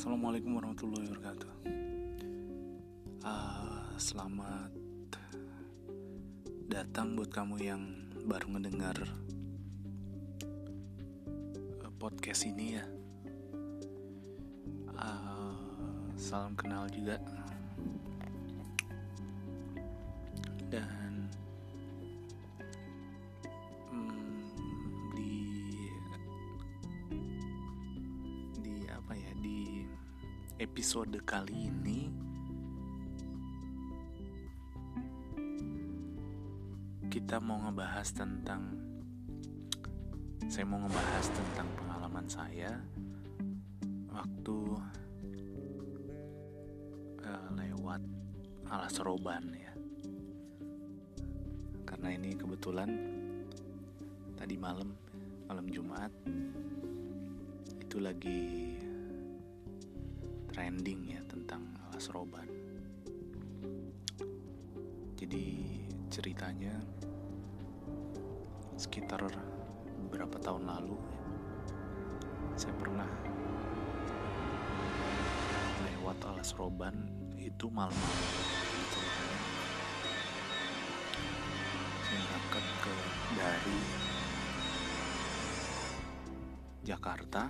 Assalamualaikum warahmatullahi wabarakatuh. Uh, selamat datang buat kamu yang baru ngedengar uh, podcast ini ya. Uh, salam kenal juga. Dan episode kali ini. Kita mau ngebahas tentang saya mau ngebahas tentang pengalaman saya waktu uh, lewat alas roban ya. Karena ini kebetulan tadi malam malam Jumat itu lagi trending ya tentang alas roban. Jadi ceritanya sekitar beberapa tahun lalu saya pernah lewat alas roban itu malam-malam. Saya ke dari Jakarta.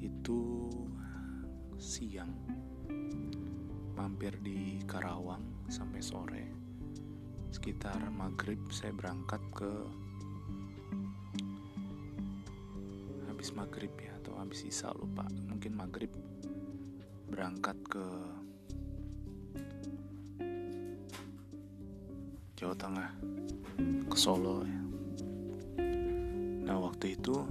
Itu siang. Mampir di Karawang sampai sore. Sekitar maghrib saya berangkat ke habis maghrib ya atau habis isya lupa. Mungkin maghrib berangkat ke Jawa Tengah ke Solo ya. Nah waktu itu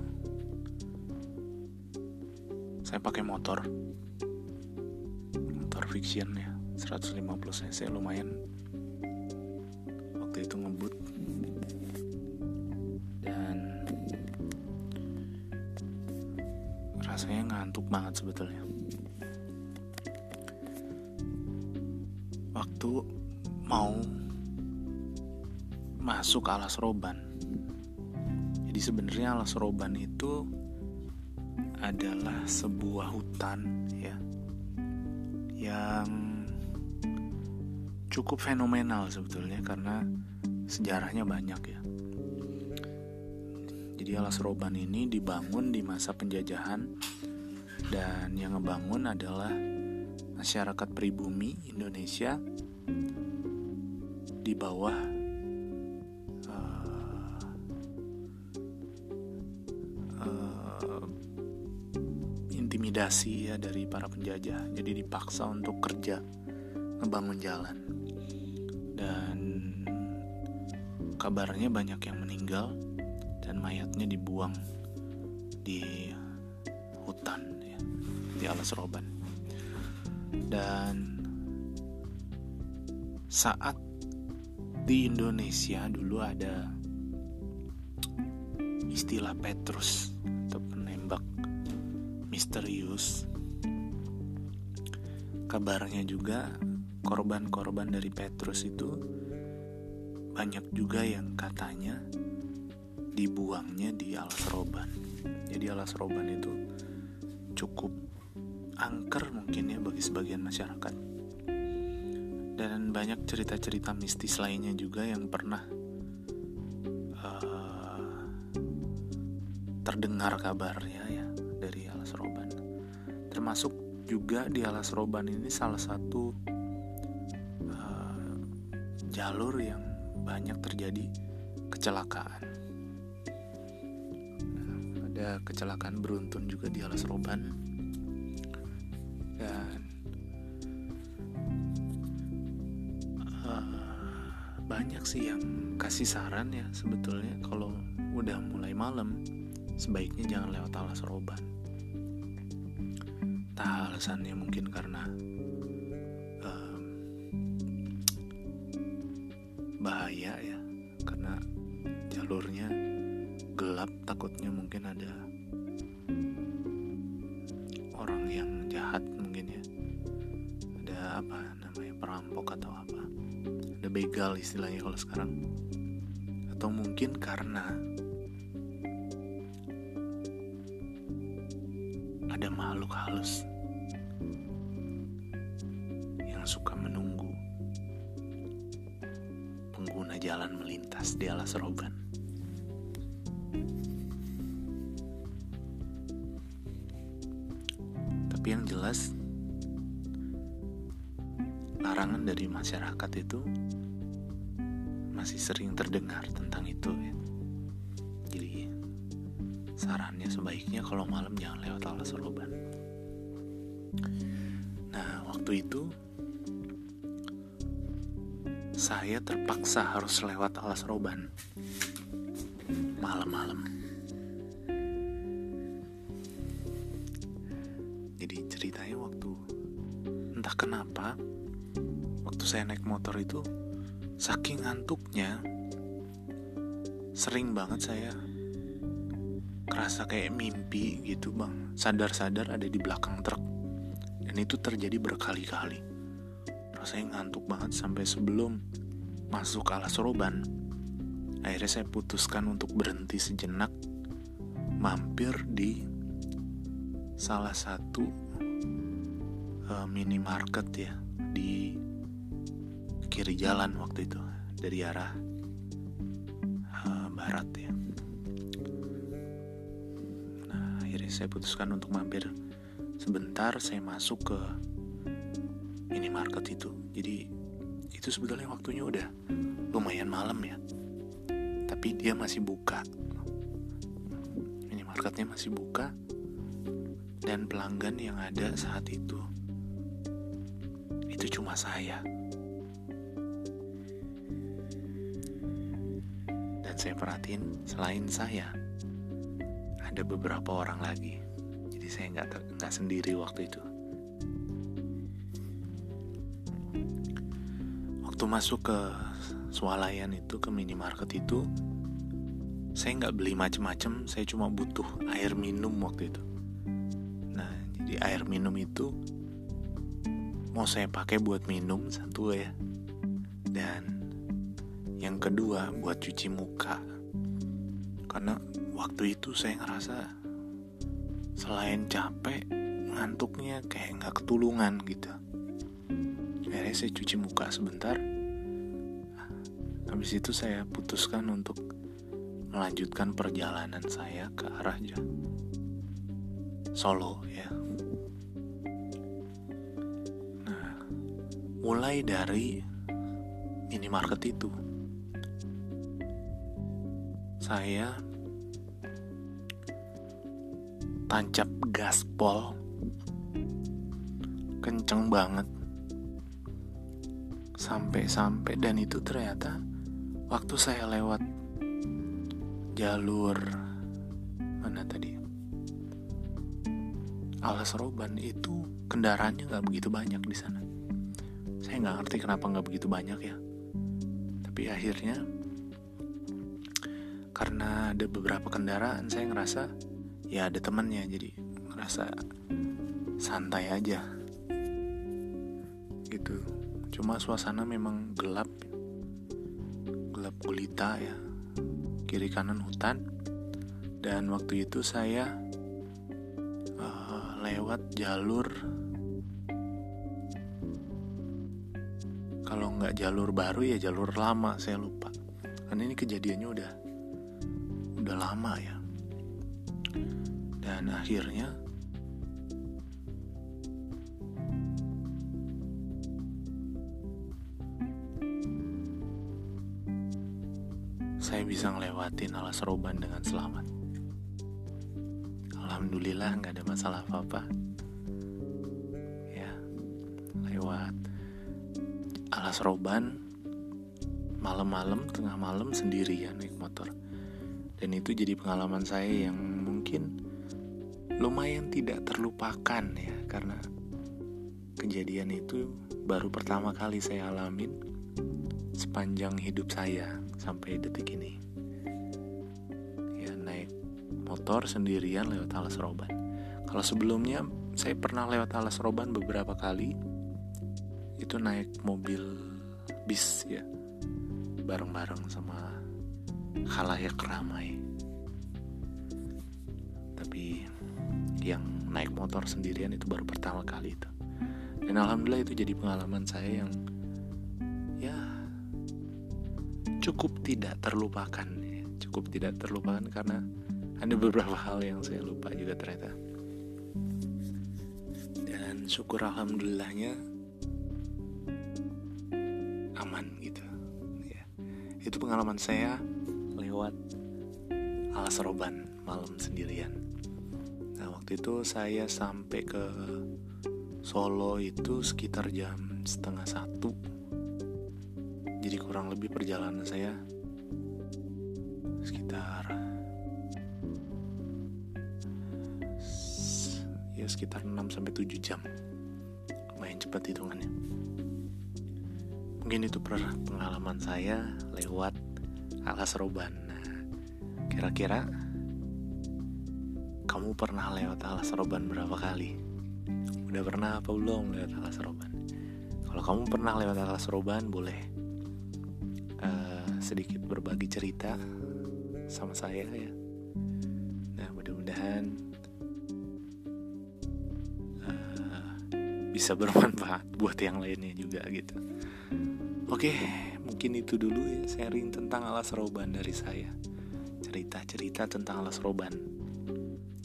saya pakai motor motor fiction ya 150 cc lumayan. Waktu itu ngebut. Dan rasanya ngantuk banget sebetulnya. Waktu mau masuk alas roban. Jadi sebenarnya alas roban itu adalah sebuah hutan yang cukup fenomenal sebetulnya karena sejarahnya banyak ya. Jadi alas roban ini dibangun di masa penjajahan dan yang ngebangun adalah masyarakat pribumi Indonesia di bawah intimidasi ya dari para penjajah. Jadi dipaksa untuk kerja ngebangun jalan. Dan kabarnya banyak yang meninggal dan mayatnya dibuang di hutan ya, di alas roban. Dan saat di Indonesia dulu ada istilah Petrus misterius. Kabarnya juga korban-korban dari Petrus itu banyak juga yang katanya dibuangnya di alas roban. Jadi alas roban itu cukup angker mungkin ya bagi sebagian masyarakat. Dan banyak cerita-cerita mistis lainnya juga yang pernah uh, terdengar kabarnya ya dari alas roban. Termasuk juga di alas roban ini salah satu uh, jalur yang banyak terjadi kecelakaan. Nah, ada kecelakaan beruntun juga di alas roban dan uh, banyak sih yang kasih saran ya sebetulnya kalau udah mulai malam sebaiknya jangan lewat alas roban. Entah alasannya mungkin karena um, bahaya ya, karena jalurnya gelap, takutnya mungkin ada orang yang jahat mungkin ya, ada apa namanya perampok atau apa, ada begal istilahnya kalau sekarang, atau mungkin karena ada makhluk halus yang suka menunggu pengguna jalan melintas di alas roban. Tapi yang jelas larangan dari masyarakat itu masih sering terdengar tentang itu ya. Jadi sarannya sebaiknya kalau malam jangan lewat alas roban. Nah, waktu itu saya terpaksa harus lewat alas roban malam-malam. Jadi ceritanya waktu entah kenapa waktu saya naik motor itu saking ngantuknya sering banget saya kerasa kayak mimpi gitu bang. Sadar-sadar ada di belakang truk. Dan itu terjadi berkali-kali. Rasanya ngantuk banget sampai sebelum masuk alas roban. Akhirnya saya putuskan untuk berhenti sejenak mampir di salah satu uh, minimarket ya di kiri jalan waktu itu dari arah uh, barat ya. Saya putuskan untuk mampir sebentar. Saya masuk ke minimarket itu. Jadi itu sebetulnya waktunya udah lumayan malam ya. Tapi dia masih buka. Minimarketnya masih buka dan pelanggan yang ada saat itu itu cuma saya. saya perhatiin selain saya ada beberapa orang lagi. Jadi saya nggak nggak sendiri waktu itu. Waktu masuk ke swalayan itu ke minimarket itu saya nggak beli macem-macem saya cuma butuh air minum waktu itu. Nah jadi air minum itu mau saya pakai buat minum satu ya. Dan yang kedua buat cuci muka karena waktu itu saya ngerasa selain capek ngantuknya kayak nggak ketulungan gitu. Akhirnya saya cuci muka sebentar. Habis itu saya putuskan untuk melanjutkan perjalanan saya ke arah Solo ya. Nah mulai dari minimarket itu saya tancap gaspol kenceng banget. Sampai-sampai dan itu ternyata waktu saya lewat jalur mana tadi? Alas roban itu kendaraannya nggak begitu banyak di sana. Saya nggak ngerti kenapa nggak begitu banyak ya. Tapi akhirnya karena ada beberapa kendaraan saya ngerasa ya ada temennya jadi ngerasa santai aja. Gitu. Cuma suasana memang gelap. Gelap gulita ya. Kiri kanan hutan. Dan waktu itu saya uh, lewat jalur. Kalau nggak jalur baru ya jalur lama saya lupa. Karena ini kejadiannya udah udah lama ya. Dan akhirnya saya bisa ngelewatin alas roban dengan selamat. Alhamdulillah nggak ada masalah apa-apa. Ya lewat alas roban malam-malam tengah malam sendirian naik motor dan itu jadi pengalaman saya yang mungkin lumayan tidak terlupakan ya karena kejadian itu baru pertama kali saya alamin sepanjang hidup saya sampai detik ini. Ya naik motor sendirian lewat alas roban. Kalau sebelumnya saya pernah lewat alas roban beberapa kali. Itu naik mobil bis ya bareng-bareng sama khalayak ramai. Tapi yang naik motor sendirian itu baru pertama kali itu. Dan alhamdulillah itu jadi pengalaman saya yang ya cukup tidak terlupakan. Cukup tidak terlupakan karena ada beberapa hal yang saya lupa juga ternyata. Dan syukur alhamdulillahnya aman gitu. Ya. Itu pengalaman saya alas roban malam sendirian. Nah waktu itu saya sampai ke Solo itu sekitar jam setengah satu. Jadi kurang lebih perjalanan saya sekitar ya sekitar 6 sampai 7 jam. Lumayan cepat hitungannya. Mungkin itu pengalaman saya lewat alas roban kira-kira kamu pernah lewat alas roban berapa kali? Udah pernah apa belum lewat alas roban kalau kamu pernah lewat alas roban boleh uh, sedikit berbagi cerita sama saya ya. Nah mudah-mudahan uh, bisa bermanfaat buat yang lainnya juga gitu. Oke mungkin itu dulu ya sharing tentang alas roban dari saya cerita-cerita tentang alas roban.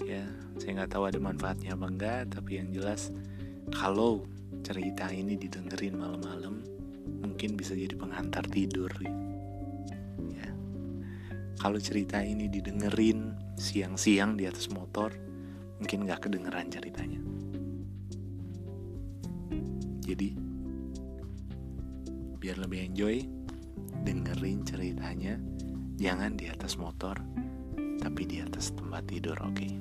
Ya saya nggak tahu ada manfaatnya apa enggak tapi yang jelas kalau cerita ini didengerin malam-malam mungkin bisa jadi pengantar tidur. Ya. Kalau cerita ini didengerin siang-siang di atas motor mungkin nggak kedengeran ceritanya. Jadi biar lebih enjoy dengerin ceritanya jangan di atas motor tapi di atas tempat tidur oke okay?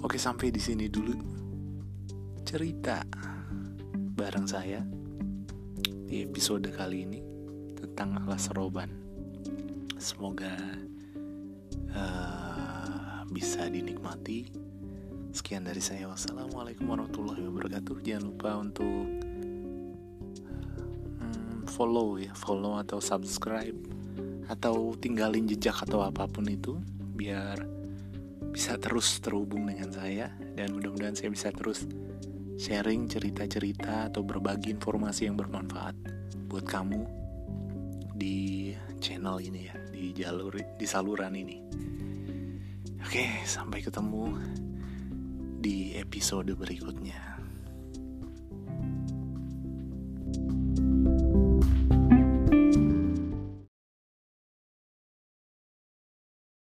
Oke, sampai di sini dulu cerita bareng saya di episode kali ini tentang alas roban. Semoga uh, bisa dinikmati. Sekian dari saya. Wassalamualaikum warahmatullahi wabarakatuh. Jangan lupa untuk um, follow ya, follow atau subscribe atau tinggalin jejak atau apa pun itu biar bisa terus terhubung dengan saya dan mudah-mudahan saya bisa terus sharing cerita-cerita atau berbagi informasi yang bermanfaat buat kamu di channel ini ya, di jalur di saluran ini. Oke, sampai ketemu di episode berikutnya.